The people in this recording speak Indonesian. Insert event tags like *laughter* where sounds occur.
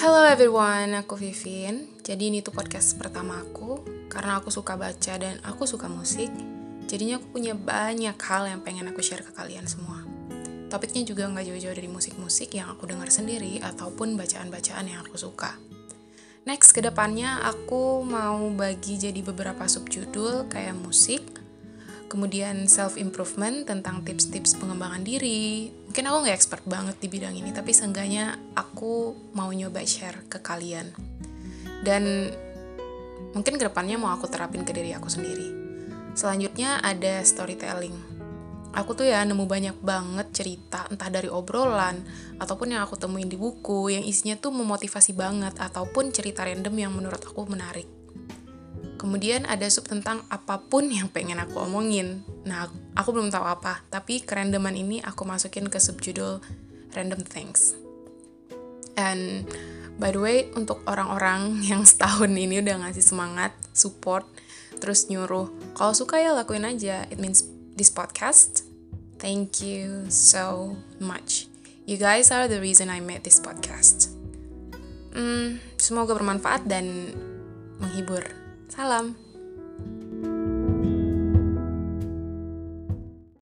Hello everyone, aku Vivin. Jadi ini tuh podcast pertama aku karena aku suka baca dan aku suka musik. Jadinya aku punya banyak hal yang pengen aku share ke kalian semua. Topiknya juga nggak jauh-jauh dari musik-musik yang aku dengar sendiri ataupun bacaan-bacaan yang aku suka. Next, ke depannya aku mau bagi jadi beberapa subjudul kayak musik, kemudian self improvement tentang tips-tips pengembangan diri. Mungkin aku nggak expert banget di bidang ini, tapi seenggaknya aku mau nyoba share ke kalian. Dan mungkin ke depannya mau aku terapin ke diri aku sendiri. Selanjutnya ada storytelling. Aku tuh ya nemu banyak banget cerita, entah dari obrolan, ataupun yang aku temuin di buku, yang isinya tuh memotivasi banget, ataupun cerita random yang menurut aku menarik. Kemudian ada sub tentang apa pun yang pengen aku omongin. Nah, aku belum tahu apa, tapi kerandoman ini aku masukin ke subjudul Random Things. And by the way, untuk orang-orang *laughs* yang setahun ini udah ngasih semangat, support, terus nyuruh, kalau suka ya lakuin aja. It means this podcast. Thank you so much. You guys are the reason I made this podcast. Hmm, semoga bermanfaat dan menghibur. Salam.